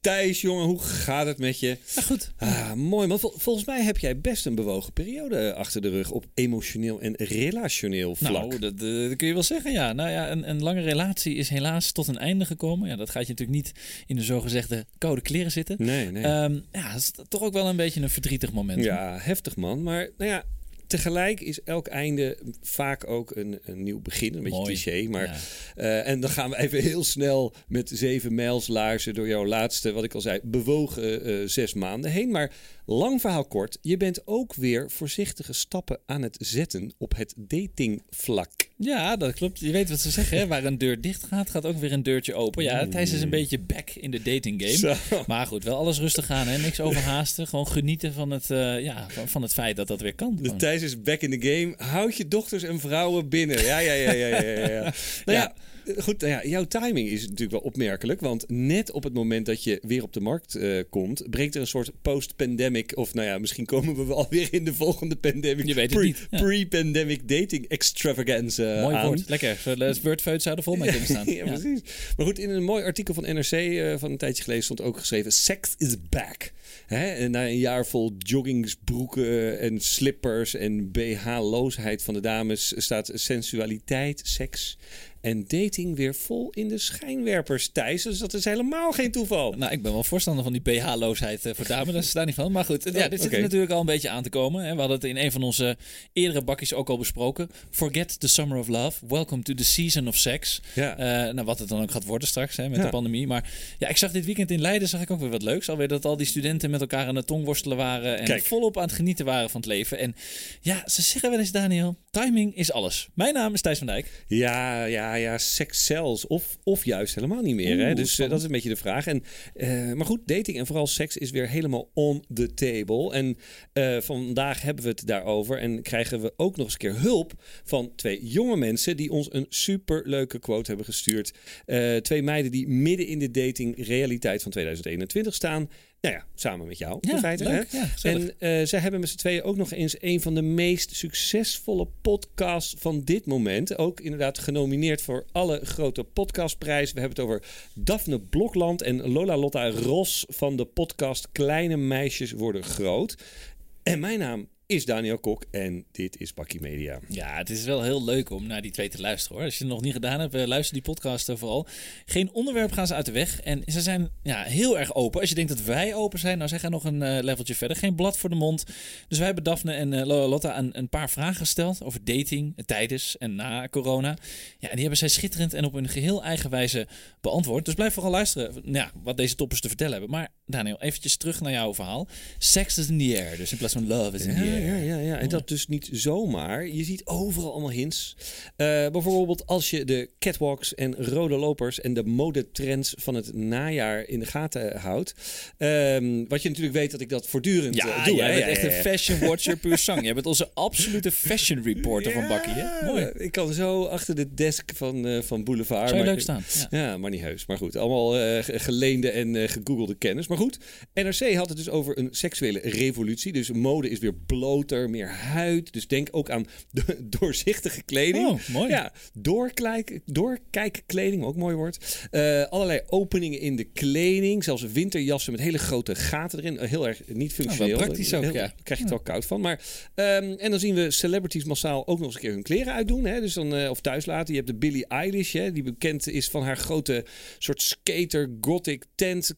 Thijs, jongen, hoe gaat het met je? Ja, goed. Ah, mooi, man. Vol- volgens mij heb jij best een bewogen periode achter de rug op emotioneel en relationeel vlak. Nou, dat, eh, dat kun je wel zeggen, ja. Nou ja, een, een lange relatie is helaas tot een einde gekomen. Ja, dat gaat je natuurlijk niet in de zogezegde koude kleren zitten. nee, nee. Ehm, ja, dat is toch ook wel een beetje een verdrietig moment. Ja, heftig man. Maar nou ja, tegelijk is elk einde vaak ook een, een nieuw begin. Een beetje Mooi. cliché. Maar, Ja. eh, en dan gaan we even heel snel met zeven mijlslaarzen door jouw laatste, wat ik al zei, bewogen eh, zes maanden heen. Maar lang verhaal kort, je bent ook weer voorzichtige stappen aan het zetten op het datingvlak. Ja, dat klopt. Je weet wat ze zeggen, hè? waar een deur dicht gaat, gaat ook weer een deurtje open. Ja, Thijs is een beetje back in de dating game. Zo. Maar goed, wel alles rustig aan, hè? niks overhaasten. Gewoon genieten van het, eh, ja, van, van het feit dat dat weer kan. De is back in the game. Houd je dochters en vrouwen binnen. Ja, ja, ja, ja, ja. ja, ja. Nou ja, goed. Nou ja, jouw timing is natuurlijk wel opmerkelijk. Want net op het moment dat je weer op de markt eh, komt, breekt er een soort post-pandemic. Of nou ja, misschien komen we wel weer in de volgende pandemic. Je weet het pre- niet, ja. Pre-pandemic dating extravaganza. Mooi aan. woord, lekker. Het Wordfeut zou er vol mee kunnen staan. ja, precies. Maar goed, in een mooi artikel van NRC eh, van een tijdje geleden stond ook geschreven: Sex is back. Hè? En na een jaar vol joggingsbroeken en slippers en BH-loosheid van de dames staat sensualiteit, seks en dating weer vol in de schijnwerpers. Thijs, dus dat is helemaal geen toeval. Nou, ik ben wel voorstander van die BH-loosheid eh, voor dames. Daar staat niet van. Maar goed, ja, dit zit oké. er natuurlijk al een beetje aan te komen. Hè. We hadden het in een van onze eerdere bakjes ook al besproken. Forget the summer of love. Welcome to the season of sex. Ja. Eh, nou, wat het dan ook gaat worden straks hè, met Ja. de pandemie. Maar ja, ik zag dit weekend in Leiden zag ik ook weer wat leuks. Alweer dat al die studenten met elkaar aan het tongworstelen waren. En Kijk. volop aan het genieten waren van het leven. En ja, ze zeggen wel eens, Daniel, timing is alles. Mijn naam is Thijs van Dijk. Ja, ja, ja, seks zelfs. Of, of juist helemaal niet meer. hè? Dus eh, dat is een beetje de vraag. En, eh, maar goed, dating en vooral seks is weer helemaal on the table. En eh, vandaag hebben we het daarover. En krijgen we ook nog eens een keer hulp van twee jonge mensen... die ons een superleuke quote hebben gestuurd. Twee meiden die midden in de dating realiteit van 2021 staan... Nou ja, samen met jou Ja, in feite. leuk. Hè? Ja, en eh, zij hebben met z'n tweeën ook nog eens een van de meest succesvolle podcasts van dit moment. Ook inderdaad genomineerd voor alle grote podcastprijzen. We hebben het over Daphne Blokland en Lola Lotta Ros van de podcast Kleine Meisjes Worden Groot. En mijn naam is Daniel Kok en dit is Bakkie Media. Ja, het is wel heel leuk om naar die twee te luisteren hoor. Als je het nog niet gedaan hebt, eh, luister die podcast vooral. Geen onderwerp gaan ze uit de weg. En ze zijn ja, heel erg open. Als je denkt dat wij open zijn, nou zij gaan nog een eh, leveltje verder. Geen blad voor de mond. Dus wij hebben Daphne en eh, Lotta een, een paar vragen gesteld over dating tijdens en na corona. Ja, en die hebben zij schitterend en op een geheel eigen wijze beantwoord. Dus blijf vooral luisteren nou, ja, wat deze toppers te vertellen hebben. Maar Daniel, eventjes terug naar jouw verhaal. Sex is in the air. Dus in plaats van love is in the air. Ja, ja, ja. En dat dus niet zomaar. Je ziet overal allemaal hints. Eh, bijvoorbeeld als je de catwalks en rode lopers en de modetrends van het najaar in de gaten houdt. Ehm, wat je natuurlijk weet dat ik dat voortdurend Ja, eh, doe. jij hè? bent Ja, echt ja, een ja. fashion watcher puur sang. Jij bent onze absolute fashion reporter van Bakkie, hè? Mooi. Ja, Ik kan zo achter de desk van, eh, van Boulevard. Zou je maar- leuk staan? Ja. Ja, maar niet heus. Maar goed, allemaal ge- geleende en gegoogelde kennis. Maar goed, NRC had het dus over een seksuele revolutie. Dus mode is weer bloter, meer huid. Dus denk ook aan do- doorzichtige kleding. Oh, mooi. Ja, doorkijk, doorkijkkleding, ook mooi woord. Eh, allerlei openingen in de kleding. Zelfs winterjassen met hele grote gaten erin. Eh, Heel erg niet functioneel. Nou, wel praktisch ook, Heel- ja. Daar krijg je het wel koud van. Maar, ehm, en dan zien we celebrities massaal ook nog eens een keer hun kleren uitdoen. Hè? Dus dan, eh, of thuis laten. Je hebt de Billie Eilish, hè? die bekend is van haar grote soort skater gothic tent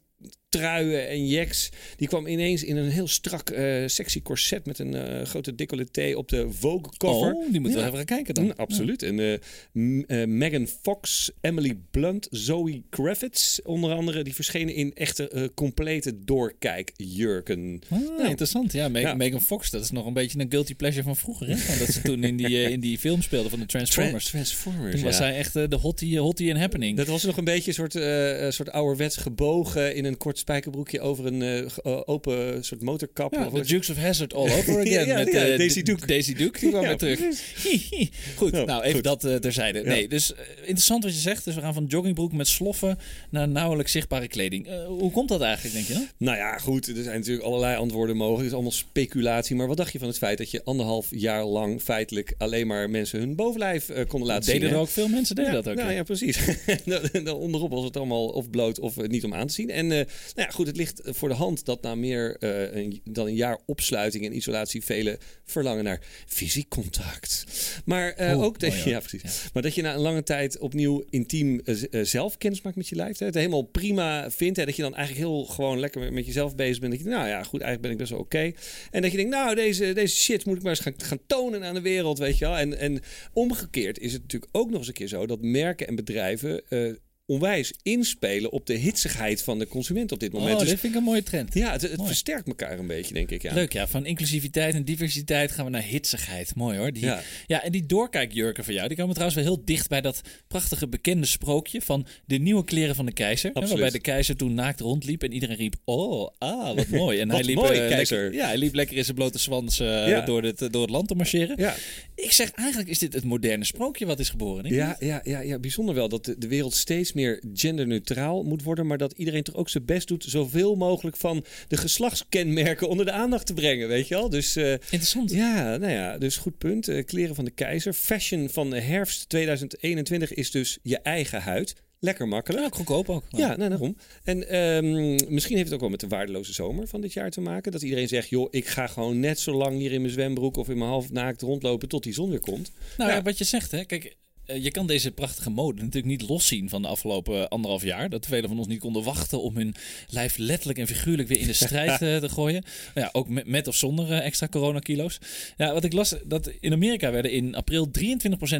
truien en jacks. Die kwam ineens in een heel strak eh, sexy corset met een eh, grote decolleté op de Vogue cover. Oh, die moeten we even gaan kijken dan. Mm, absoluut. En eh, Megan Fox, Emily Blunt, Zoe Kravitz onder andere, die verschenen in echte complete doorkijkjurken. Ah, Nou, interessant. Ja, Meg- Ja. Megan Fox, dat is nog een beetje een guilty pleasure van vroeger. Hè? Dat ze toen in die, in die film speelde van de Transformers. Tra- Transformers. toen was zij echt de hottie, hottie and happening. Dat was nog een beetje een soort, soort ouderwets gebogen in een kort spijkerbroekje over een eh, eh, open soort motorkap. Ja, Of- de Dukes of Hazzard all over again. Ja, met ja, eh, Daisy Duke. Daisy Duke, die kwam weer terug. goed, Ja, nou even goed. dat eh, terzijde. Nee, dus interessant wat je zegt. Dus we gaan van joggingbroek met sloffen naar nauwelijks zichtbare kleding. Hoe komt dat eigenlijk, denk je dan? Nou ja, goed. Er zijn natuurlijk allerlei antwoorden mogelijk. Het is allemaal speculatie. Maar wat dacht je van het feit dat je anderhalf jaar lang feitelijk alleen maar mensen hun bovenlijf konden laten zien? Deden er ook veel mensen deden dat ook. nou ja. precies. dan, dan onderop was het allemaal of bloot of niet om aan te zien. En Nou ja, goed, het ligt voor de hand dat na meer eh, een- dan een jaar opsluiting en isolatie velen verlangen naar fysiek contact. Maar eh, Oeh, ook dat, hoor. ja, precies. Maar dat je na een lange tijd opnieuw intiem eh, eh, zelf kennis maakt met je lijf. Hè, het helemaal prima vindt. Hè, dat je dan eigenlijk heel gewoon lekker met- jezelf bezig bent. Dat je, nou ja, goed, eigenlijk ben ik best wel oké. En dat je denkt, nou, deze, deze shit moet ik maar eens gaan, gaan tonen aan de wereld, weet je wel. En, en omgekeerd is het natuurlijk ook nog eens een keer zo dat merken en bedrijven eh, onwijs inspelen op de hitsigheid van de consument op dit moment. Oh, Dus dit vind ik een mooie trend. ja, het, het Mooi. versterkt elkaar een beetje, denk ik. Ja. Leuk, ja. Van inclusiviteit en diversiteit gaan we naar hitsigheid. Mooi hoor. Die, ja. Ja. en die doorkijkjurken van jou, die komen trouwens wel heel dicht bij dat prachtige bekende sprookje van de nieuwe kleren van de keizer. Hè, waarbij de keizer toen naakt rondliep en iedereen riep, oh, ah, wat mooi. En Wat hij liep, mooi, eh, keizer. Lekker, ja, hij liep lekker in zijn blote zwans eh, Ja. door, het, door het land te marcheren. Ja. Ik zeg, eigenlijk is dit het moderne sprookje wat is geboren. Ja, ja, ja, ja, bijzonder wel dat de, de wereld steeds meer genderneutraal moet worden, maar dat iedereen toch ook zijn best doet zoveel mogelijk van de geslachtskenmerken onder de aandacht te brengen, weet je wel? Dus eh, Interessant. ja, nou ja, dus goed punt. Eh, kleren van de keizer. Fashion van de herfst 2021 is dus je eigen huid. Lekker makkelijk. Ja, goedkoop ook. Ja, nou, daarom. En ehm, misschien heeft het ook wel met de waardeloze zomer van dit jaar te maken. Dat iedereen zegt, joh, ik ga gewoon net zo lang hier in mijn zwembroek of in mijn half naakt rondlopen tot die zon weer komt. Nou ja, Ja. wat je zegt, hè. Kijk, je kan deze prachtige mode natuurlijk niet loszien van de afgelopen anderhalf jaar. Dat velen van ons niet konden wachten om hun lijf letterlijk en figuurlijk weer in de strijd eh, te gooien. Nou ja, ook met, met of zonder eh, extra coronakilo's. Ja, wat ik las, dat in Amerika werden in april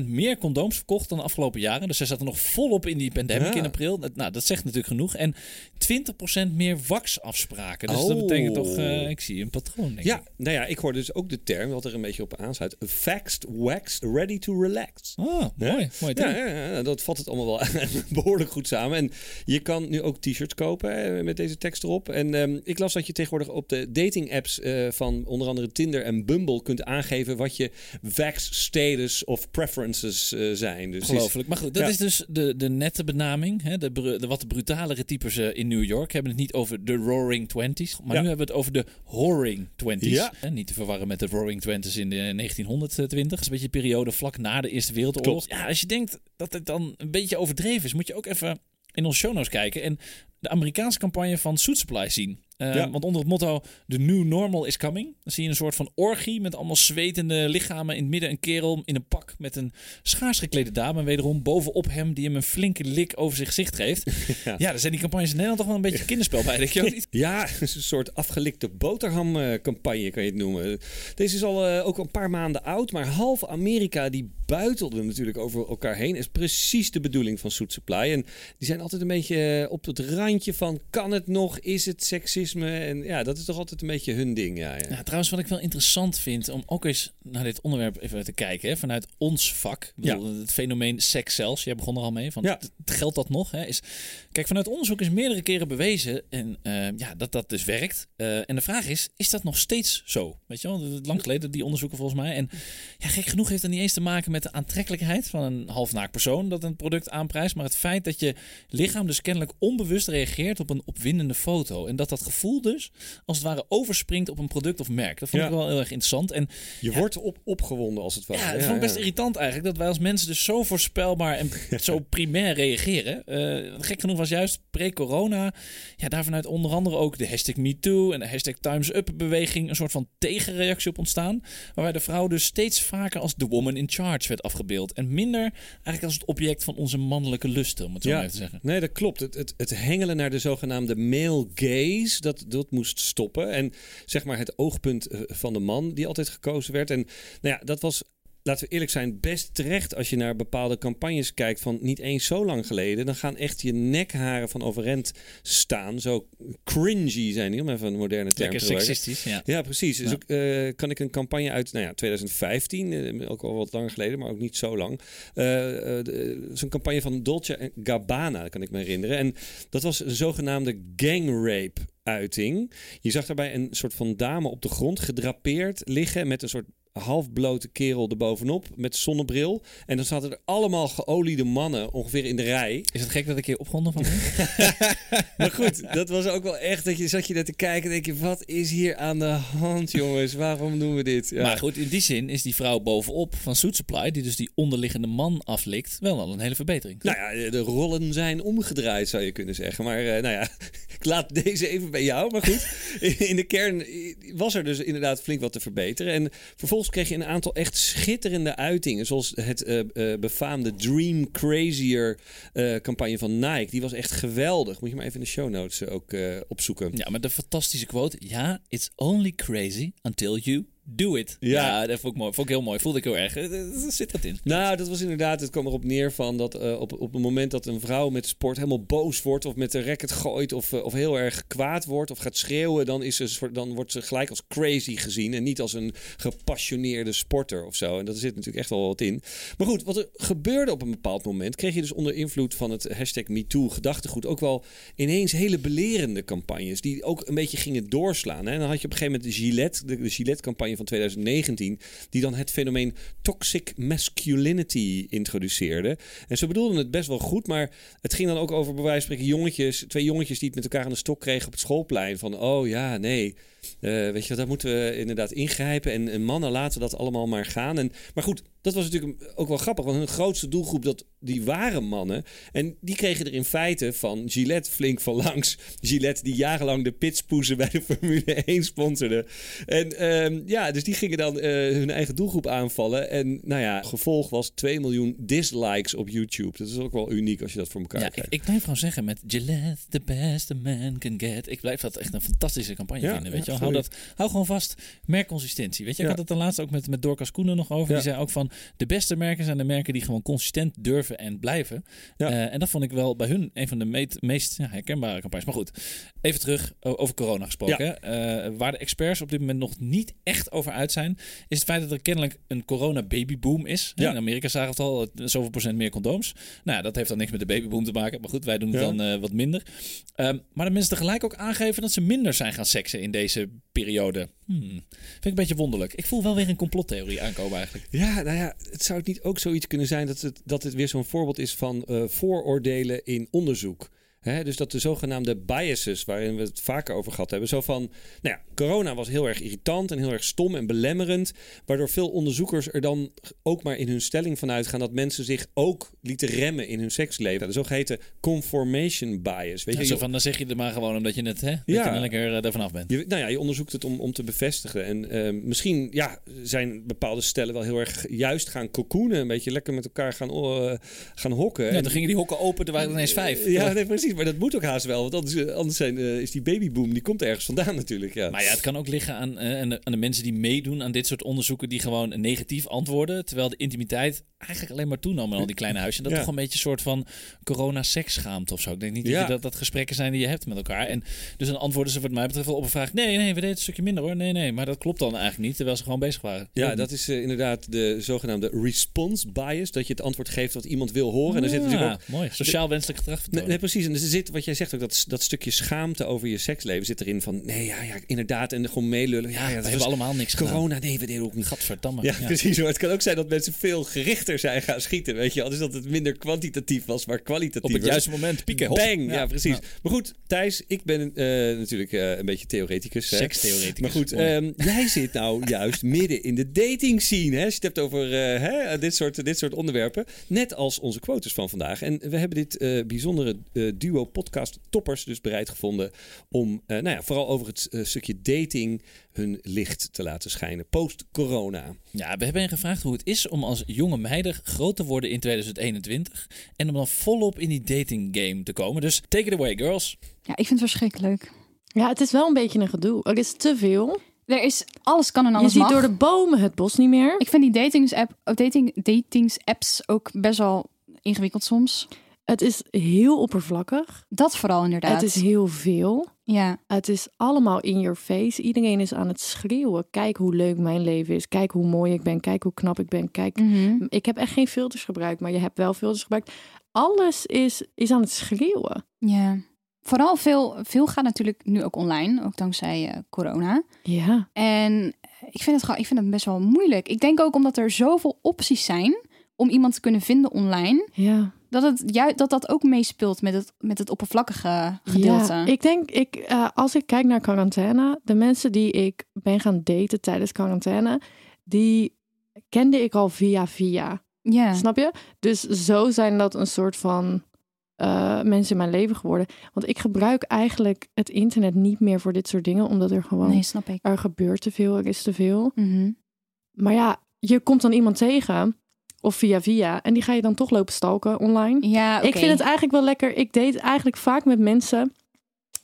23% meer condooms verkocht dan de afgelopen jaren. Dus zij zaten nog volop in die pandemic Ja. in april. Dat- Nou, dat zegt natuurlijk genoeg. En 20% meer waxafspraken. Dus dat Oh. betekent toch, eh, ik zie een patroon, denk Ja, ik. nou ja, ik hoor dus ook de term, wat er een beetje op aansluit. Vaxed, waxed, ready to relax. Oh, mooi. Mooi. Ja, ja, ja, dat vat het allemaal wel behoorlijk goed samen. En je kan nu ook t-shirts kopen hè, met deze tekst erop. En ehm, ik las dat je tegenwoordig op de dating apps eh, van onder andere Tinder en Bumble kunt aangeven wat je vax status of preferences eh, zijn. Dus Ongelooflijk. Maar goed, dat Ja. is dus de, de nette benaming. Hè? De, de wat brutalere types eh, in New York hebben het niet over de Roaring Twenties. Maar Ja. nu hebben we het over de Whoring Twenties. Ja. Niet te verwarren met de Roaring Twenties in de 1920. Dat is een beetje de periode vlak na de Eerste Wereldoorlog. Als je denkt dat het dan een beetje overdreven is, moet je ook even in onze show notes kijken. En de Amerikaanse campagne van Suit Supply zien. Eh, Ja. Want onder het motto The New Normal is Coming. Dan zie je een soort van orgie met allemaal zwetende lichamen. In het midden een kerel in een pak met een schaars geklede dame. En wederom bovenop hem die hem een flinke lik over zijn gezicht geeft. ja. Ja. daar zijn die campagnes in Nederland toch wel een beetje kinderspel bij. Denk je niet? Ja, een soort afgelikte boterhamcampagne kan je het noemen. Deze is al eh, ook een paar maanden oud, maar half Amerika die buitelde natuurlijk over elkaar heen. Is precies de bedoeling van Soet Supply. En die zijn altijd een beetje eh, op het randje van kan het nog, is het seksisme? En ja, dat is toch altijd een beetje hun ding. Ja, ja. Ja, trouwens, wat ik wel interessant vind om ook eens naar dit onderwerp even te kijken. Hè, vanuit ons vak. Bedoel, Het fenomeen seks zelfs. Jij begon er al mee. Van, Ja. Geldt dat nog? Hè? Is, kijk, vanuit onderzoek is meerdere keren bewezen en, eh, ja, dat dat dus werkt. Eh, en de vraag is, is dat nog steeds zo? Weet je wel, lang geleden die onderzoeken volgens mij. En ja, gek genoeg heeft dat niet eens te maken met de aantrekkelijkheid van een halfnaakt persoon dat een product aanprijst. Maar het feit dat je lichaam dus kennelijk onbewust reageert op een opwindende foto. En dat dat gevoel dus als het ware overspringt op een product of merk. Dat vond Ja. ik wel heel erg interessant. En Je wordt op, opgewonden als het ware. ja, dat vond ik best irritant eigenlijk. Dat wij als mensen dus zo voorspelbaar en zo primair reageren. Eh, gek genoeg was juist pre-corona. Ja, daar vanuit onder andere ook de hashtag MeToo en de hashtag Times Up beweging. Een soort van tegenreactie op ontstaan. Waarbij de vrouw dus steeds vaker als the woman in charge werd afgebeeld. En minder eigenlijk als het object van onze mannelijke lusten, om het zo maar even te zeggen. Nee, dat klopt. Het, het, het hengelen naar de zogenaamde male gaze, dat, dat moest stoppen. En zeg maar het oogpunt eh, van de man die altijd gekozen werd. En nou ja, dat was, laten we eerlijk zijn, best terecht als je naar bepaalde campagnes kijkt van niet eens zo lang geleden. Dan gaan echt je nekharen van overend staan. Zo cringy zijn die, om even een moderne term Lekker te gebruiken. seksistisch, ja. Ja, precies. Dus Ja. ook, eh, kan ik een campagne uit nou ja, 2015, eh, ook al wat langer geleden, maar ook niet zo lang. De- Zo'n campagne van Dolce Gabbana, kan ik me herinneren. En dat was een zogenaamde gang rape uiting. Je zag daarbij een soort van dame op de grond gedrapeerd liggen met een soort halfblote kerel erbovenop met zonnebril. En dan zaten er allemaal geoliede mannen ongeveer in de rij. Is het gek dat ik hier opgewonden van ben? Maar goed, dat was ook wel echt dat je zat je naar te kijken en denk je, wat is hier aan de hand, jongens? Waarom doen we dit? Ja. Maar goed, in die zin is die vrouw bovenop van Suit Supply, die dus die onderliggende man aflikt, wel al een hele verbetering. Nou ja, de rollen zijn omgedraaid, zou je kunnen zeggen. Maar eh, nou ja, ik laat deze even bij jou. Maar goed, in de kern was er dus inderdaad flink wat te verbeteren. En vervolgens kreeg je een aantal echt schitterende uitingen. Zoals het eh, eh, befaamde Dream Crazier eh, campagne van Nike. Die was echt geweldig. Moet je maar even in de show notes ook opzoeken. Ja, met de fantastische quote. Ja, it's only crazy until you do it. Ja. Ja, dat vond ik mooi. Vond ik heel mooi. Voelde ik heel erg. Er er zit wat in. Nou, dat was inderdaad, het kwam erop neer van dat eh, op, op het moment dat een vrouw met sport helemaal boos wordt of met de racket gooit of, eh, of heel erg kwaad wordt of gaat schreeuwen, dan, is ze, dan wordt ze gelijk als crazy gezien en niet als een gepassioneerde sporter of zo. En daar zit natuurlijk echt wel wat in. Maar goed, wat er gebeurde op een bepaald moment, kreeg je dus onder invloed van het hashtag MeToo gedachtegoed ook wel ineens hele belerende campagnes die ook een beetje gingen doorslaan. Hè? En dan had je op een gegeven moment de Gillette, de, de Gillette-campagne van 2019, die dan het fenomeen toxic masculinity introduceerde. En ze bedoelden het best wel goed, maar het ging dan ook over bij wijze van spreken jongetjes, twee jongetjes die het met elkaar aan de stok kregen op het schoolplein. Van, oh ja, nee, eh, weet je daar moeten we inderdaad ingrijpen. En, en mannen laten dat allemaal maar gaan. En, maar goed, dat was natuurlijk ook wel grappig. Want hun grootste doelgroep, dat, die waren mannen. En die kregen er in feite van Gillette flink van langs. Gillette die jarenlang de pitspoezen bij de Formule 1 sponsorde. En ehm, ja, dus die gingen dan eh, hun eigen doelgroep aanvallen. En nou ja, gevolg was 2 miljoen dislikes op YouTube. Dat is ook wel uniek als je dat voor elkaar Ja, ik, krijgt. ik blijf gewoon zeggen met Gillette, the best a man can get. Ik blijf dat echt een fantastische campagne Ja, vinden. Weet ja, je wel? Hou, dat, hou gewoon vast. Merkconsistentie. Weet je, ik had het dan laatst ook met, met Dorcas Koenen nog over. Die zei ook van de beste merken zijn de merken die gewoon consistent durven en blijven. Eh, en dat vond ik wel bij hun een van de meet- meest herkenbare campagnes. Maar goed, even terug over corona gesproken. Eh, waar de experts op dit moment nog niet echt over uit zijn, is het feit dat er kennelijk een corona babyboom is. Ja. In Amerika zagen we het al, zoveel procent meer condooms. Nou, dat heeft dan niks met de babyboom te maken. Maar goed, wij doen het Ja. dan eh, wat minder. Ehm, maar de mensen tegelijk ook aangeven dat ze minder zijn gaan seksen in deze periode. Hmm. Vind ik een beetje wonderlijk. Ik voel wel weer een complottheorie aankomen eigenlijk. Ja, nou ja, het zou het niet ook zoiets kunnen zijn dat het, dat het weer zo'n voorbeeld is van eh, vooroordelen in onderzoek. Hè, dus dat de zogenaamde biases, waarin we het vaker over gehad hebben. Zo van, nou ja, corona was heel erg irritant en heel erg stom en belemmerend. Waardoor veel onderzoekers er dan ook maar in hun stelling van uitgaan dat mensen zich ook lieten remmen in hun seksleven. De zogeheten conformation bias. Weet Ja, je, zo van, dan zeg je het maar gewoon omdat je het, hè, dat Ja. je er lekker eh, ervan af bent. Je, nou ja, je onderzoekt het om, om te bevestigen. En eh, misschien ja, zijn bepaalde stellen wel heel erg juist gaan cocoonen. Een beetje lekker met elkaar gaan, eh, gaan hokken. Ja, En- toen gingen die hokken open, er waren er ineens vijf. Ja, nee, precies. Maar dat moet ook haast wel. Want anders, eh, anders zijn, eh, is die babyboom, die komt ergens vandaan natuurlijk. Ja. Maar ja, het kan ook liggen aan, eh, aan, de, aan de mensen die meedoen aan dit soort onderzoeken, die gewoon negatief antwoorden. Terwijl de intimiteit eigenlijk alleen maar toenam in al die kleine huisjes. En dat Ja. toch een beetje een soort van corona-seksschaamte of zo. Ik denk niet Ja. dat, je dat dat gesprekken zijn die je hebt met elkaar. En dus dan antwoorden ze wat mij betreft wel op een vraag. Nee, nee, we deden het een stukje minder hoor. Nee, nee. Maar dat klopt dan eigenlijk niet, terwijl ze gewoon bezig waren. Ja, dat is inderdaad de zogenaamde response bias. Dat je het antwoord geeft wat iemand wil horen. En er zit natuurlijk ook mooi. Sociaal wenselijk gedrag nee, precies. En er zit, wat jij zegt ook, dat, dat stukje schaamte over je seksleven zit erin van... Nee, ja, ja, inderdaad. En gewoon meelullen. Ja, ja, we dat hebben was allemaal niks gedaan. corona. Nee, we deden ook niet. Gadverdamme. Ja, precies. Maar het kan ook zijn dat mensen veel gerichter zijn gaan schieten. Weet je. Dus dat het minder kwantitatief was, maar kwalitatief. Op het juiste moment pieken. hop. Bang! Ja, precies. Ja. Maar goed, Thijs, ik ben eh, natuurlijk eh, een beetje theoreticus. Sekstheoreticus. Maar goed, ehm, jij zit nou juist midden in de dating scene. Hè? Als je het hebt over eh, hè, dit, soort, dit soort onderwerpen. Net als onze quotes van vandaag. En we hebben dit bijzondere eh, duo podcast toppers dus bereid gevonden... om eh, nou ja, vooral over het eh, stukje dating hun licht te laten schijnen. Post-corona. Ja, we hebben hen gevraagd hoe het is om als jonge meiden groot te worden in 2021. En om dan volop in die dating game te komen. Dus take it away, girls. Ja, ik vind het verschrikkelijk. Ja, het is wel een beetje een gedoe. Het is te veel. Er is alles kan en Je alles ziet mag. door de bomen het bos niet meer. Ik vind die datings app, dating, datings apps ook best wel ingewikkeld soms. Het is heel oppervlakkig. Dat vooral inderdaad. Het is heel veel. ja, Het is allemaal in your face. Iedereen is aan het schreeuwen. Kijk hoe leuk mijn leven is. Kijk hoe mooi ik ben. Kijk hoe knap ik ben. Kijk, Mhm. ik heb echt geen filters gebruikt, maar je hebt wel filters gebruikt. Alles is, is aan het schreeuwen. ja. Vooral veel, veel gaat natuurlijk nu ook online, ook dankzij eh, corona. Ja. En Ik vind, het gewoon, ik vind het best wel moeilijk. Ik denk ook omdat er zoveel opties zijn om iemand te kunnen vinden online. Ja. Dat het, juist dat, dat ook meespeelt met het, met het oppervlakkige gedeelte. Ja, ik denk, ik, eh, als ik kijk naar quarantaine, de mensen die ik ben gaan daten tijdens quarantaine, die kende ik al via via. ja. Snap je? Dus zo zijn dat een soort van eh, mensen in mijn leven geworden. Want ik gebruik eigenlijk het internet niet meer voor dit soort dingen, omdat er gewoon Nee, snap ik. er gebeurt te veel, er is te veel. Mhm. Maar ja, je komt dan iemand tegen of via via en die ga je dan toch lopen stalken online. Ja. Ik vind het eigenlijk wel lekker. Ik date eigenlijk vaak met mensen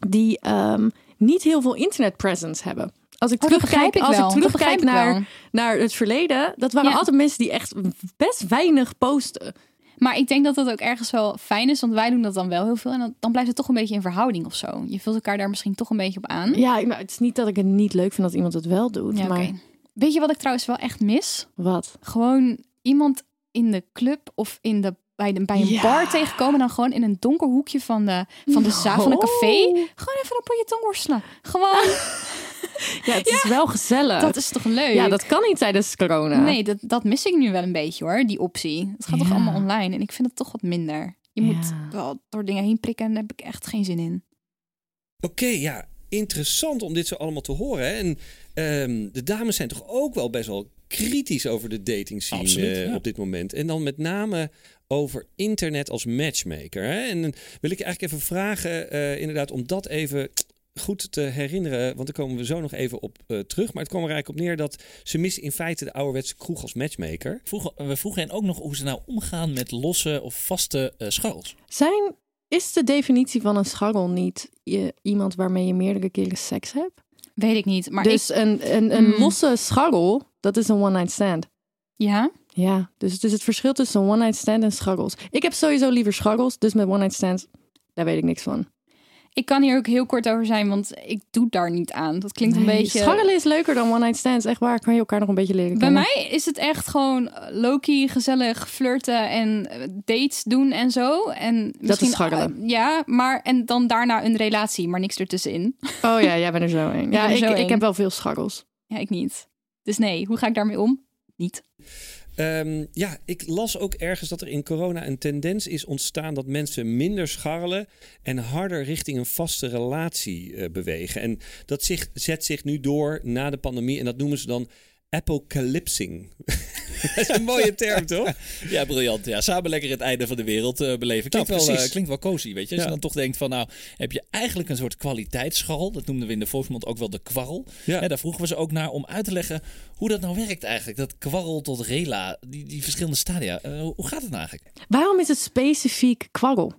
die ehm, niet heel veel internet presence hebben. Als ik Oh, terugkijk, ik als wel. ik terugkijk ik naar, wel. naar het verleden, dat waren Ja. altijd mensen die echt best weinig posten. Maar ik denk dat dat ook ergens wel fijn is, want wij doen dat dan wel heel veel. En dan, dan blijft het toch een beetje in verhouding of zo. Je vult elkaar daar misschien toch een beetje op aan. Ja, nou, het is niet dat ik het niet leuk vind dat iemand het wel doet, Ja, maar Weet je wat ik trouwens wel echt mis? wat? Gewoon iemand in de club of in de, bij, de, bij een Ja. bar tegenkomen. Dan gewoon in een donker hoekje van de, van de zaal van een café. Gewoon even een potje tong worstelen. Gewoon, Ja, het is wel gezellig. dat is toch leuk? ja, dat kan niet tijdens corona. Nee, dat, dat mis ik nu wel een beetje hoor, die optie. Het gaat toch allemaal online en ik vind het toch wat minder. Je moet wel door dingen heen prikken en daar heb ik echt geen zin in. Oké, ja, interessant om dit zo allemaal te horen. Hè? En ehm, de dames zijn toch ook wel best wel kritisch over de dating scene Absoluut, eh, ja. op dit moment. En dan met name over internet als matchmaker. Hè? En dan wil ik je eigenlijk even vragen, eh, inderdaad, om dat even goed te herinneren. Want daar komen we zo nog even op eh, terug. Maar het kwam er eigenlijk op neer dat ze missen in feite de ouderwetse kroeg als matchmaker. Vroegen, we vroegen hen ook nog hoe ze nou omgaan met losse of vaste eh scharrels. Zijn, is de definitie van een scharrel niet je, iemand waarmee je meerdere keren seks hebt? Weet ik niet, maar ik, dus een, een, een Mm. losse scharrel, dat is een one-night stand. ja, Ja, dus het is het verschil tussen een one-night stand en scharrels. Ik heb sowieso liever scharrels, dus met one-night stands, daar weet ik niks van. Ik kan hier ook heel kort over zijn, want ik doe daar niet aan. Dat klinkt een Nee, beetje... Scharrelen is leuker dan one-night stands. Echt waar, kan je elkaar nog een beetje leren Bij kennen. mij is het echt gewoon Loki, gezellig flirten en dates doen en zo. En misschien, scharrelen. eh, ja, maar en dan daarna een relatie, maar niks ertussenin. Oh ja, jij bent er zo een. Ja, ik, zo ik heb wel veel scharrels. Ja, ik niet. Dus nee, hoe ga ik daarmee om? Niet. Ehm, ja, ik las ook ergens dat er in corona een tendens is ontstaan dat mensen minder scharrelen en harder richting een vaste relatie eh, bewegen. En dat zich, zet zich nu door na de pandemie en dat noemen ze dan apocalypsing. dat is een mooie term, toch? Ja, briljant. Ja, samen lekker het einde van de wereld eh, beleven. Klinkt, Nou, wel, precies. eh, klinkt wel cozy, weet je. Als Ja. je dan toch denkt van, nou, heb je eigenlijk een soort kwaliteitsscharrel. Dat noemden we in de volksmond ook wel de kwarrel. Ja. Hè, daar vroegen we ze ook naar om uit te leggen hoe dat nou werkt eigenlijk. Dat kwarrel tot rela, die, die verschillende stadia. Eh, hoe gaat het nou eigenlijk? Waarom is het specifiek kwarrel?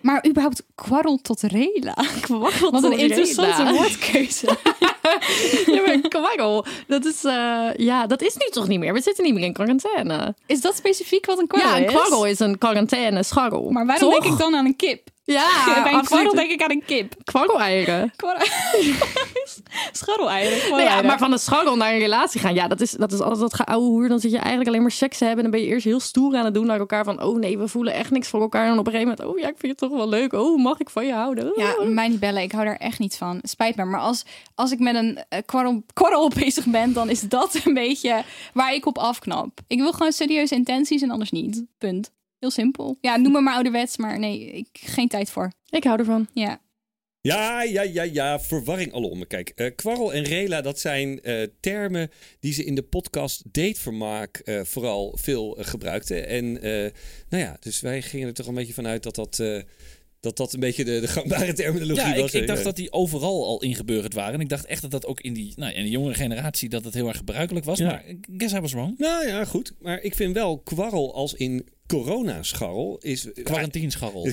Maar überhaupt kwarrel tot rela. Kwarrel Wat een tot interessante rela. woordkeuze. ja, maar kwarrel, dat is, eh, ja, dat is nu toch niet meer? We zitten niet meer in quarantaine. Is dat specifiek wat een kwarrel ja, een is? kwarrel is een quarantaine scharrel. Maar waarom Toch? denk ik dan aan een kip? Ja, Bij een kwarrel denk ik aan een kip. Kwarreleieren. Kwarrel... Scharreleieren. Nee, ja, kwarreleieren. maar van een scharrel naar een relatie gaan, ja, dat is, dat is altijd dat geouwe hoer. Dan zit je eigenlijk alleen maar seks te hebben. En dan ben je eerst heel stoer aan het doen naar elkaar. Van, oh nee, we voelen echt niks voor elkaar. En op een gegeven moment, oh ja, ik vind je toch wel leuk. Oh, mag ik van je houden? Ja, mij niet bellen. Ik hou daar echt niet van. Spijt me. Maar als, als ik met een eh, kwarrel, kwarrel bezig ben, dan is dat een beetje waar ik op afknap. Ik wil gewoon serieuze intenties en anders niet. Punt. Heel simpel. Ja, noem me maar ouderwets, maar nee, ik geen tijd voor. Ik hou ervan. Ja. Ja, ja, ja, ja. Verwarring alom. Kijk, eh, kwarrel en rela, dat zijn eh, termen die ze in de podcast Datevermaak eh, vooral veel gebruikten. En eh, nou ja, dus wij gingen er toch een beetje vanuit dat dat, eh, dat, dat een beetje de, de gangbare terminologie Ja, ik, was. ik hè. dacht dat die overal al ingeburgerd waren. En ik dacht echt dat dat ook in die, nou, in de jongere generatie dat het heel erg gebruikelijk was. Ja. Maar I guess I was wrong. Nou ja, goed. Maar ik vind wel kwarrel als in coronascharrel is... Quarantinescharrel.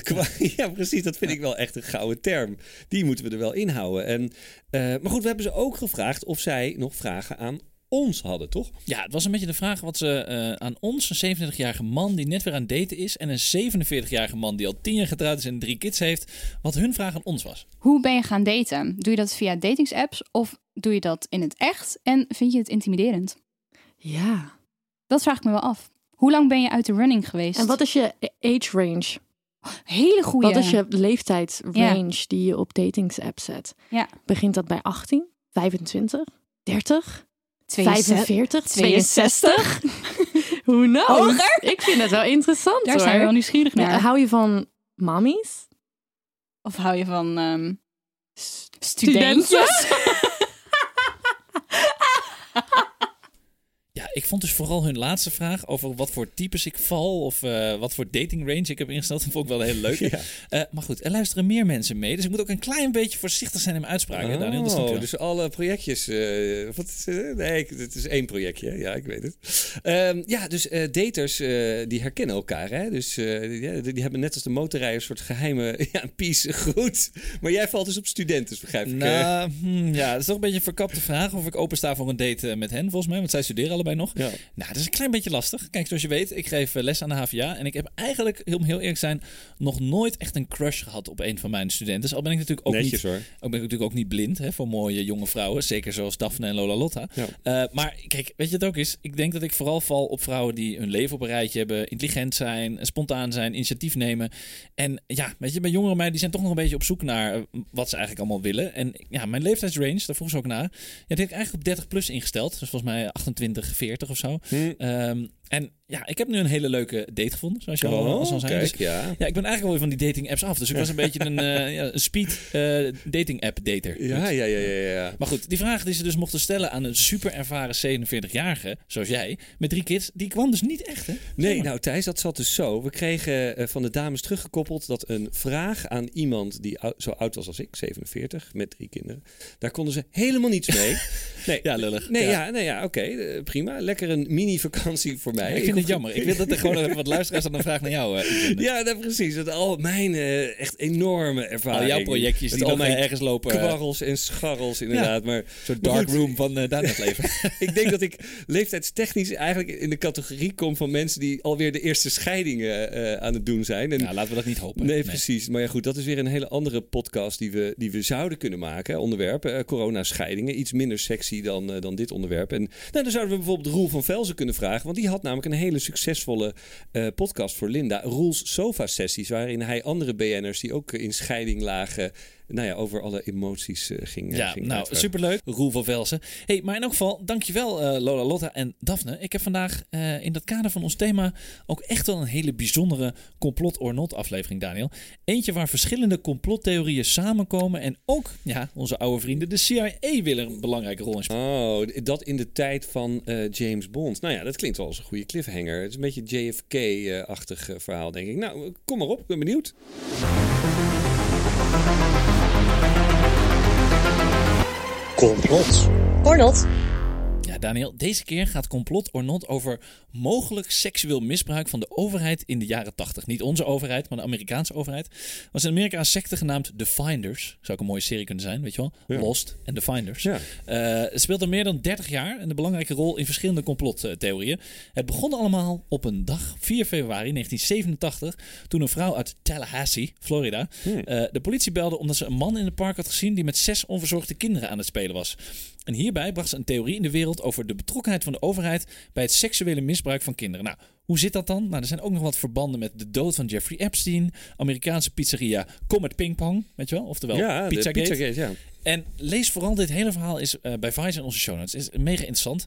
Ja, precies. Dat vind ik wel echt een gouden term. Die moeten we er wel inhouden. En, eh, maar goed, we hebben ze ook gevraagd of zij nog vragen aan ons hadden, toch? Ja, het was een beetje de vraag wat ze eh, aan ons, een 27-jarige man die net weer aan het daten is, en een 47-jarige man die al 10 jaar getrouwd is en drie kids heeft, wat hun vraag aan ons was. Hoe ben je gaan daten? Doe je dat via datingsapps of doe je dat in het echt? En vind je het intimiderend? Ja. Dat vraag ik me wel af. Hoe lang ben je uit de running geweest? En wat is je age range? Hele goede. Wat is je leeftijdsrange die je op datingsapp zet? Ja. Begint dat bij 18, 25, 30? 45, 62. 62? Who knows? Hoger? Ik vind het wel interessant Daar hoor. zijn we wel nieuwsgierig naar. Ja, hou je van mammies? Of hou je van ehm Studenten? studentjes? Ja, ik vond dus vooral hun laatste vraag over wat voor types ik val of eh, wat voor dating range ik heb ingesteld. Dat vond ik wel heel leuk. Ja. Eh, maar goed, er luisteren meer mensen mee. Dus ik moet ook een klein beetje voorzichtig zijn in mijn uitspraken. hè, Daniel, dat Oh, dus alle projectjes. eh, wat is, nee, het is één projectje. hè? Ja, ik weet het. Ehm, ja, dus daters die herkennen elkaar. Hè? Dus die, die hebben net als de motorrijders een soort geheime ja, peace groet. Maar jij valt dus op studenten, begrijp ik. Nou, hmm, ja, dat is toch een beetje een verkapte vraag of ik opensta voor een date met hen, volgens mij. Want zij studeren allebei nog. Ja. Nou, dat is een klein beetje lastig. Kijk, zoals je weet, ik geef eh, les aan de HVA. En ik heb eigenlijk, heel, om heel eerlijk zijn, nog nooit echt een crush gehad op een van mijn studenten. Dus al ben ik natuurlijk ook Netjes niet hoor. ook ben ik natuurlijk ook niet blind hè, voor mooie jonge vrouwen. Zeker zoals Daphne en Lola Lotta. Ja. Eh, maar kijk, weet je het ook is? Ik denk dat ik vooral val op vrouwen die hun leven op een rijtje hebben. Intelligent zijn, spontaan zijn, initiatief nemen. En ja, weet je, bij jongeren mij die zijn toch nog een beetje op zoek naar eh, wat ze eigenlijk allemaal willen. En ja, mijn leeftijdsrange, daar vroeg ze ook naar. Ja, die heb ik eigenlijk op 30 plus ingesteld. Dus volgens mij 28, 40 of zo. Hm. Ehm, en ja, ik heb nu een hele leuke date gevonden, zoals je al, al Oh, zijn. kijk, Dus ja. ja, ik ben eigenlijk wel weer van die dating apps af. Dus ik was een beetje een, eh, ja, speed eh, dating app dater. Ja, ja, ja, ja, ja. Maar goed, die vraag die ze dus mochten stellen aan een super ervaren 47-jarige, zoals jij, met drie kids, die kwam dus niet echt, hè? Nee, nou Thijs, dat zat dus zo. We kregen eh, van de dames teruggekoppeld dat een vraag aan iemand die zo oud was als ik, 47, met drie kinderen, daar konden ze helemaal niets mee. Nee, Ja, lullig. Nee, Ja. nee, ja oké, prima. Lekker een mini-vakantie voor mij. Ja, ik vind het jammer. Ik wil dat er gewoon even wat luisteraars dan een vraag naar jou eh. Ja, nou, precies. Dat al mijn eh, echt enorme ervaring. Al jouw projectjes die al mijn ergens lopen. eh, kwarrels en scharrels inderdaad. Maar Zo'n dark goed. room van uh, Daniels leven. ik denk dat ik leeftijdstechnisch eigenlijk in de categorie kom van mensen die alweer de eerste scheidingen aan het doen zijn. En nou, laten we dat niet hopen. Nee, precies. Maar ja, goed, dat is weer een hele andere podcast die we, die we zouden kunnen maken. Onderwerpen, coronascheidingen. Iets minder sexy dan, dan dit onderwerp. En nou, dan zouden we bijvoorbeeld Roel van Velzen kunnen vragen. Want die had namelijk een hele succesvolle eh, podcast voor Linda. Roel's Sofa Sessies, waarin hij andere BN'ers die ook in scheiding lagen... Nou ja, over alle emoties eh, ging. eh, Ja, ging nou, superleuk. Roel van Velsen. Hey, maar in elk geval, dankjewel eh Lola Lotta en Daphne. Ik heb vandaag in dat kader van ons thema ook echt wel een hele bijzondere complot or not aflevering, Daniel. Eentje waar verschillende complottheorieën samenkomen en ook, ja, onze oude vrienden, de CIA willen een belangrijke rol in spelen. Oh, dat in de tijd van James Bond. Nou ja, dat klinkt wel als een goede cliffhanger. Het is een beetje JFK-achtig verhaal, denk ik. Nou, kom maar op, ik ben benieuwd. Complot. Or not. Ja, Daniel, deze keer gaat complot or not over mogelijk seksueel misbruik van de overheid in de jaren 80. Niet onze overheid, maar de Amerikaanse overheid. Er was in Amerika een secte genaamd The Finders. Zou ook een mooie serie kunnen zijn, weet je wel? Ja. Lost en The Finders. Ja. Eh, het speelt al meer dan 30 jaar en een belangrijke rol in verschillende complottheorieën. Het begon allemaal op een dag, 4 februari 1987, toen een vrouw uit Tallahassee, Florida, eh, de politie belde omdat ze een man in het park had gezien die met zes onverzorgde kinderen aan het spelen was. En hierbij bracht ze een theorie in de wereld over de betrokkenheid van de overheid bij het seksuele misbruik van kinderen. Nou, hoe zit dat dan? Nou, er zijn ook nog wat verbanden met de dood van Jeffrey Epstein, Amerikaanse pizzeria Comet Ping Pong, weet je wel? Oftewel ja, Pizzagate. Pizzagate, ja. En lees vooral dit hele verhaal is eh, bij Vice en onze show notes. is mega interessant.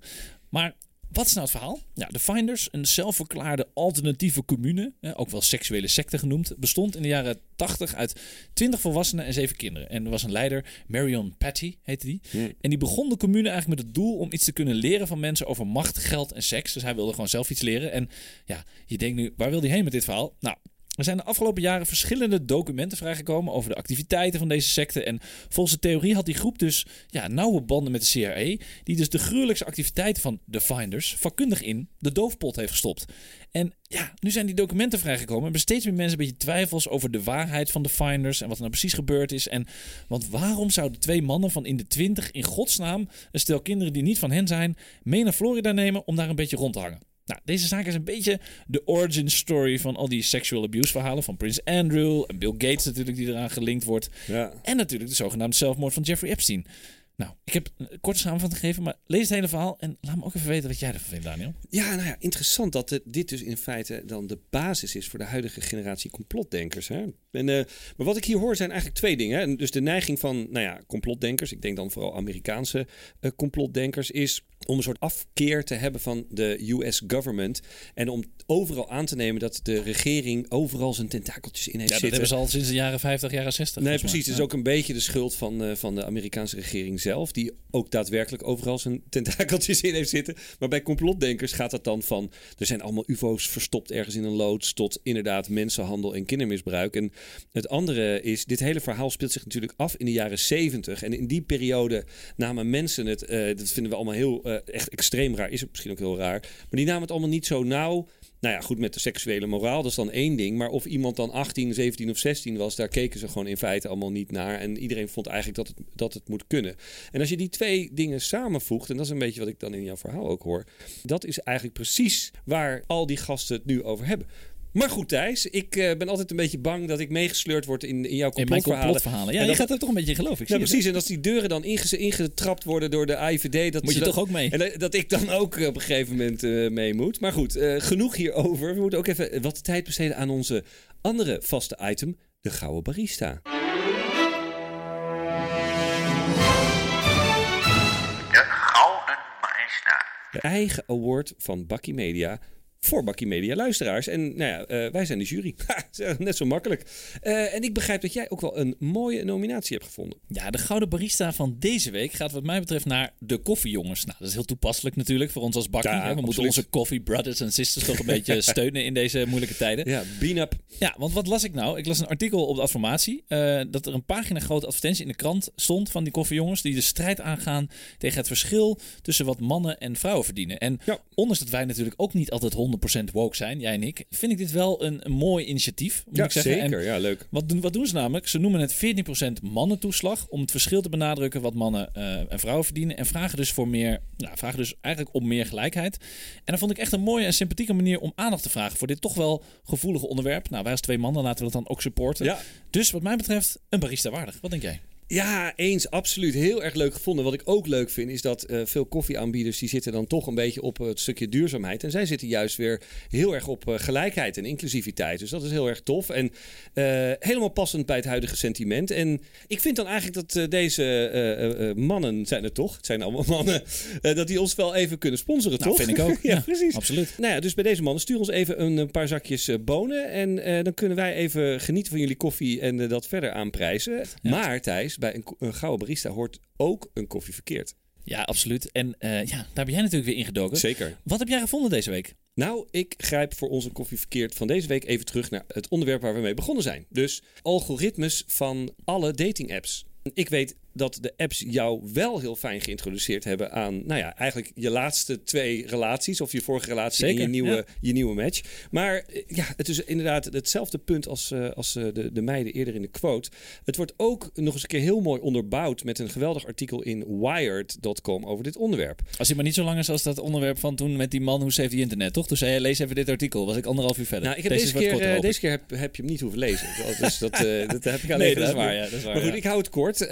Maar wat is nou het verhaal? Ja, de Finders, een zelfverklaarde alternatieve commune, ook wel seksuele secte genoemd, bestond in de jaren 80 uit 20 volwassenen en 7 kinderen. En er was een leider, Marion Patty heette die. En die begon de commune eigenlijk met het doel om iets te kunnen leren van mensen over macht, geld en seks. Dus hij wilde gewoon zelf iets leren. En ja, je denkt nu, waar wil hij heen met dit verhaal? Nou, er zijn de afgelopen jaren verschillende documenten vrijgekomen over de activiteiten van deze secte. En volgens de theorie had die groep dus ja, nauwe banden met de CIA, die dus de gruwelijkste activiteiten van de Finders vakkundig in de doofpot heeft gestopt. En ja, nu zijn die documenten vrijgekomen en hebben steeds meer mensen een beetje twijfels over de waarheid van de Finders en wat er nou precies gebeurd is. En want waarom zouden twee mannen van in de twintig in godsnaam een stel kinderen die niet van hen zijn mee naar Florida nemen om daar een beetje rond te hangen? Nou, deze zaak is een beetje de origin story van al die sexual abuse verhalen van Prins Andrew en Bill Gates natuurlijk die eraan gelinkt wordt. Ja. En natuurlijk de zogenaamde zelfmoord van Jeffrey Epstein. Nou, ik heb een korte samenvatting gegeven, maar lees het hele verhaal en laat me ook even weten wat jij ervan vindt, Daniel. Ja, nou ja, interessant dat het- dit dus in feite dan de basis is voor de huidige generatie complotdenkers. Hè? En, eh, maar wat ik hier hoor zijn eigenlijk twee dingen. Hè? Dus de neiging van, nou ja, complotdenkers, ik denk dan vooral Amerikaanse eh, complotdenkers, is om een soort afkeer te hebben van de US government. En om overal aan te nemen dat de regering overal zijn tentakeltjes in heeft Ja, dat zitten. hebben ze al sinds de jaren 50, jaren 60. Nee, precies. Het is ook een beetje de schuld van, eh, van de Amerikaanse regering zelf. Die ook daadwerkelijk overal zijn tentakeltjes in heeft zitten. Maar bij complotdenkers gaat dat dan van... er zijn allemaal ufo's verstopt ergens in een loods... tot inderdaad mensenhandel en kindermisbruik. En het andere is... dit hele verhaal speelt zich natuurlijk af in de jaren 70. En in die periode namen mensen het... eh, dat vinden we allemaal heel eh, echt extreem raar. Is het misschien ook heel raar. Maar die namen het allemaal niet zo nauw... Nou ja, goed, met de seksuele moraal, dat is dan één ding. Maar of iemand dan 18, 17 of 16 was, daar keken ze gewoon in feite allemaal niet naar. En iedereen vond eigenlijk dat het, dat het moet kunnen. En als je die twee dingen samenvoegt, en dat is een beetje wat ik dan in jouw verhaal ook hoor. Dat is eigenlijk precies waar al die gasten het nu over hebben. Maar goed, Thijs, ik eh, ben altijd een beetje bang dat ik meegesleurd word in, in jouw In mijn complotverhalen. complotverhalen. Ja, En je dat- gaat er toch een beetje in geloven. Ik Ja, zie het. precies. En als die deuren dan inge- ingetrapt worden door de AIVD... Dat Moet je dat- toch ook mee? En dat- dat ik dan ook op een gegeven moment eh, mee moet. Maar goed, eh, genoeg hierover. We moeten ook even wat tijd besteden aan onze andere vaste item. De Gouden Barista. De Gouden Barista. De eigen award van Bakkie Media voor Bakkie Media luisteraars. En nou ja, eh, wij zijn de jury. Ha, Net zo makkelijk. Eh, en ik begrijp dat jij ook wel een mooie nominatie hebt gevonden. Ja, de gouden barista van deze week gaat wat mij betreft naar de koffiejongens. Nou, dat is heel toepasselijk natuurlijk voor ons als bakkie. Ja, hè. We moeten onze coffee brothers en sisters toch een beetje steunen in deze moeilijke tijden. Ja, Bean Up. Ja, want wat las ik nou? Ik las een artikel op de Adformatie. eh, dat er een pagina grote advertentie in de krant stond van die koffiejongens. Die de strijd aangaan tegen het verschil tussen wat mannen en vrouwen verdienen. En Ja. ondanks dat wij natuurlijk ook niet altijd 100% woke zijn, jij en ik, vind ik dit wel een, een mooi initiatief. Moet Ja, ik zeggen. En zeker. Ja, leuk. wat doen, wat doen ze namelijk? Ze noemen het 14% mannentoeslag om het verschil te benadrukken wat mannen eh, en vrouwen verdienen. En vragen dus voor meer, nou, vragen dus eigenlijk om meer gelijkheid. En dat vond ik echt een mooie en sympathieke manier om aandacht te vragen voor dit toch wel gevoelige onderwerp. Nou, wij als twee mannen laten we dat dan ook supporten. Ja. Dus wat mij betreft een barista waardig. Wat denk jij? Ja, eens, absoluut. Heel erg leuk gevonden. Wat ik ook leuk vind, is dat eh, veel koffieaanbieders... die zitten dan toch een beetje op het stukje duurzaamheid. En zij zitten juist weer heel erg op eh, gelijkheid en inclusiviteit. Dus dat is heel erg tof. En eh, helemaal passend bij het huidige sentiment. En ik vind dan eigenlijk dat deze mannen, zijn het toch? Het zijn allemaal mannen. dat die ons wel even kunnen sponsoren, Nou, toch? vind ik ook. ja, Ja, precies. Absoluut. Nou ja, dus bij deze mannen stuur ons even een, paar zakjes bonen. En dan kunnen wij even genieten van jullie koffie en dat verder aanprijzen. Maar Thijs, bij een, een gouden barista hoort ook een koffie verkeerd. Ja, absoluut. En eh, ja, daar ben jij natuurlijk weer ingedoken. Zeker. Wat heb jij gevonden deze week? Nou, ik grijp voor onze koffie verkeerd van deze week even terug naar het onderwerp waar we mee begonnen zijn. Dus algoritmes van alle dating apps. Ik weet dat de apps jou wel heel fijn geïntroduceerd hebben aan, nou ja, eigenlijk je laatste twee relaties of je vorige relatie en Zeker, je nieuwe, ja. je nieuwe match. Maar eh, ja, het is inderdaad hetzelfde punt als, eh, als eh, de, de meiden eerder in de quote. Het wordt ook nog eens een keer heel mooi onderbouwd met een geweldig artikel in Wired.com over dit onderwerp. Als hij maar niet zo lang is als dat onderwerp van toen met die man hoe save the internet, toch? Toen zei lees even dit artikel. Was ik anderhalf uur verder. Nou, ik heb is deze, keer, korter, deze keer heb, heb je hem niet hoeven lezen. Dus dat, dat heb ik alleen Nee, dat is waar, ja, dat is waar, maar goed, ja. ik hou het kort.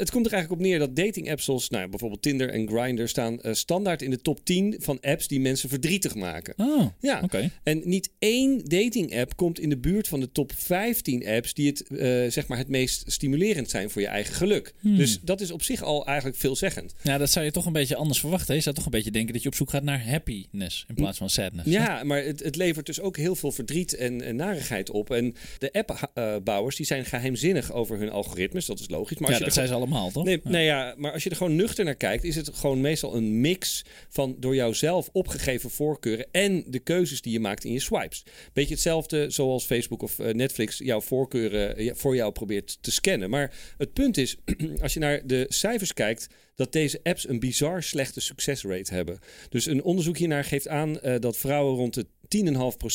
Het komt er eigenlijk op neer dat dating apps zoals nou, bijvoorbeeld Tinder en Grindr staan eh, standaard in de top 10 van apps die mensen verdrietig maken. Oh, Ja, en niet één dating app komt in de buurt van de top 15 apps die het, eh, zeg maar het meest stimulerend zijn voor je eigen geluk. Hmm. Dus dat is op zich al eigenlijk veelzeggend. Ja, dat zou je toch een beetje anders verwachten. hè? Je zou toch een beetje denken dat je op zoek gaat naar happiness in plaats van sadness. Ja, maar het, het levert dus ook heel veel verdriet en, en narigheid op. En de appbouwers die zijn geheimzinnig over hun algoritmes. Dat is logisch. Maar Ja, als dat je er zijn ze allemaal, toch? Nee, Ja. nee, ja, maar als je er gewoon nuchter naar kijkt, is het gewoon meestal een mix van door jouzelf opgegeven voorkeuren en de keuzes die je maakt in je swipes. Beetje hetzelfde zoals Facebook of eh, Netflix jouw voorkeuren eh, voor jou probeert te scannen. Maar het punt is, als je naar de cijfers kijkt, dat deze apps een bizar slechte succesrate hebben. Dus een onderzoek hiernaar geeft aan eh, dat vrouwen rond de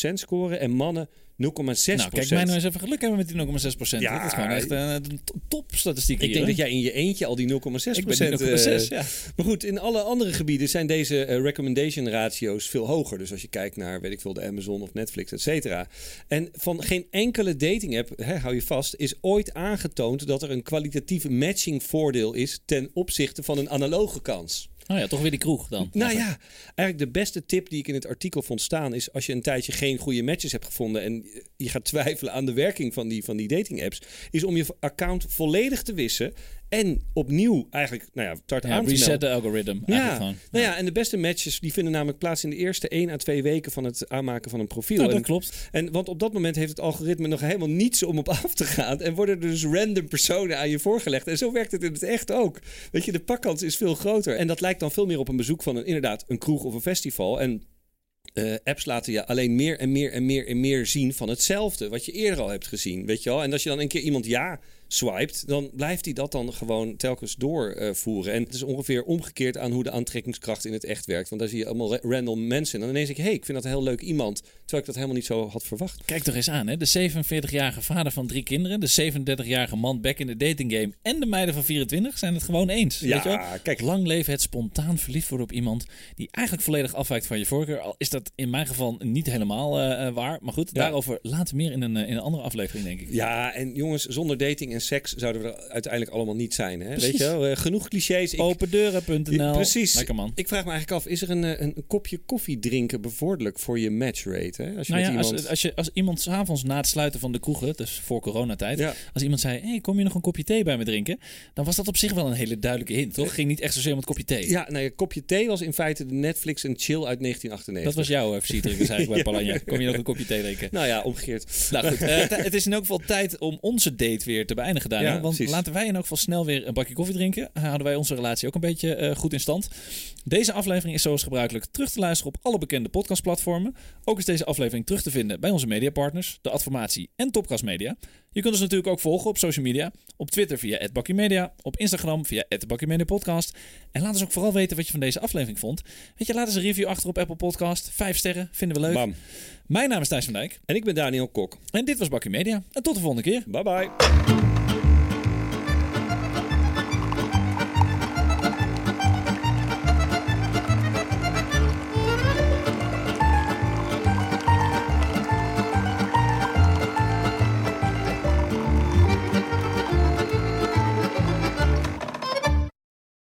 10,5% scoren en mannen 0,6%. Nou, kijk mij nou eens even geluk hebben met die 0,6 procent. Ja, dat is gewoon echt een to- topstatistiek Ik hier, denk dat jij in je eentje al die 0,6% Ik ben die 0,6, eh, ja. Maar goed, in alle andere gebieden zijn deze eh, recommendation ratio's veel hoger. Dus als je kijkt naar, weet ik veel, de Amazon of Netflix, et cetera. En van geen enkele dating app, hè, hou je vast, is ooit aangetoond dat er een kwalitatief matching voordeel is ten opzichte van een analoge kans. Oh ja, toch weer die kroeg dan. Nou ja, eigenlijk de beste tip die ik in het artikel vond staan is als je een tijdje geen goede matches hebt gevonden en je gaat twijfelen aan de werking van die, van die dating apps, is om je account volledig te wissen En opnieuw eigenlijk, nou ja, start Ja, aan reset de algoritme. Ja, gewoon. nou ja, en de beste matches die vinden namelijk plaats in de eerste 1 à 2 weken van het aanmaken van een profiel. Nou, dat En- klopt. En want op dat moment heeft het algoritme nog helemaal niets om op af te gaan. En worden er dus random personen aan je voorgelegd. En zo werkt het in het echt ook. Weet je, de pakkans is veel groter. En dat lijkt dan veel meer op een bezoek van een, inderdaad een kroeg of een festival. En eh, apps laten je alleen meer en meer en meer en meer zien van hetzelfde. Wat je eerder al hebt gezien. Weet je wel? En als je dan een keer iemand ja swipet, dan blijft hij dat dan gewoon telkens doorvoeren. en het is ongeveer omgekeerd aan hoe de aantrekkingskracht in het echt werkt. Want daar zie je allemaal ra- random mensen. En dan ineens denk ik, hé, hey, ik vind dat een heel leuk iemand. Terwijl ik dat helemaal niet zo had verwacht. Kijk toch eens aan, hè? De 47-jarige vader van drie kinderen, de 37-jarige man back in de dating game en de meiden van 24 zijn het gewoon eens. Ja, weet je wel? kijk. Lang leven het spontaan verliefd worden op iemand die eigenlijk volledig afwijkt van je voorkeur. Al is dat in mijn geval niet helemaal eh, eh, waar. Maar goed, Ja. daarover later meer in een, eh, in een andere aflevering, denk ik. Ja, en jongens, zonder dating en seks zouden we er uiteindelijk allemaal niet zijn. Hè? Precies. Weet je wel? Eh, genoeg clichés. Opendeuren.nl. precies. Lekker man. Ik vraag me eigenlijk af, is er een, eh, een, een kopje koffie drinken bevorderlijk voor je matchrate? Hè? Als je Nou ja, iemand... als, als, je, als iemand s'avonds na het sluiten van de kroegen, dus voor coronatijd, Ja. als iemand zei, hey, kom je nog een kopje thee bij me drinken? Dan was dat op zich wel een hele duidelijke hint, toch? Ging niet echt zozeer om het kopje thee. Ja, nou ja, kopje thee was in feite de Netflix en chill uit 1998. Dat was jouw visite, dus eigenlijk bij Palanja. Kom je nog een kopje thee drinken? Nou ja, omgekeerd. Nou goed, eh, het is in elk geval tijd om onze date weer te beëindigen, Ja, want precies. laten wij in elk geval snel weer een bakje koffie drinken. Houden wij onze relatie ook een beetje eh, goed in stand. Deze aflevering is zoals gebruikelijk terug te luisteren op alle bekende podcastplatformen. Ook is deze aflevering terug te vinden bij onze mediapartners, de Adformatie en Topcast Media. Je kunt ons natuurlijk ook volgen op social media. Op Twitter via @bakkymedia, op Instagram via @bakkymediapodcast. En laat ons ook vooral weten wat je van deze aflevering vond. Weet je, laat eens een review achter op Apple Podcast. Vijf sterren, vinden we leuk. Bam. Mijn naam is Thijs van Dijk En ik ben Daniel Kok. en dit was Bakkie Media. En tot de volgende keer. Bye bye.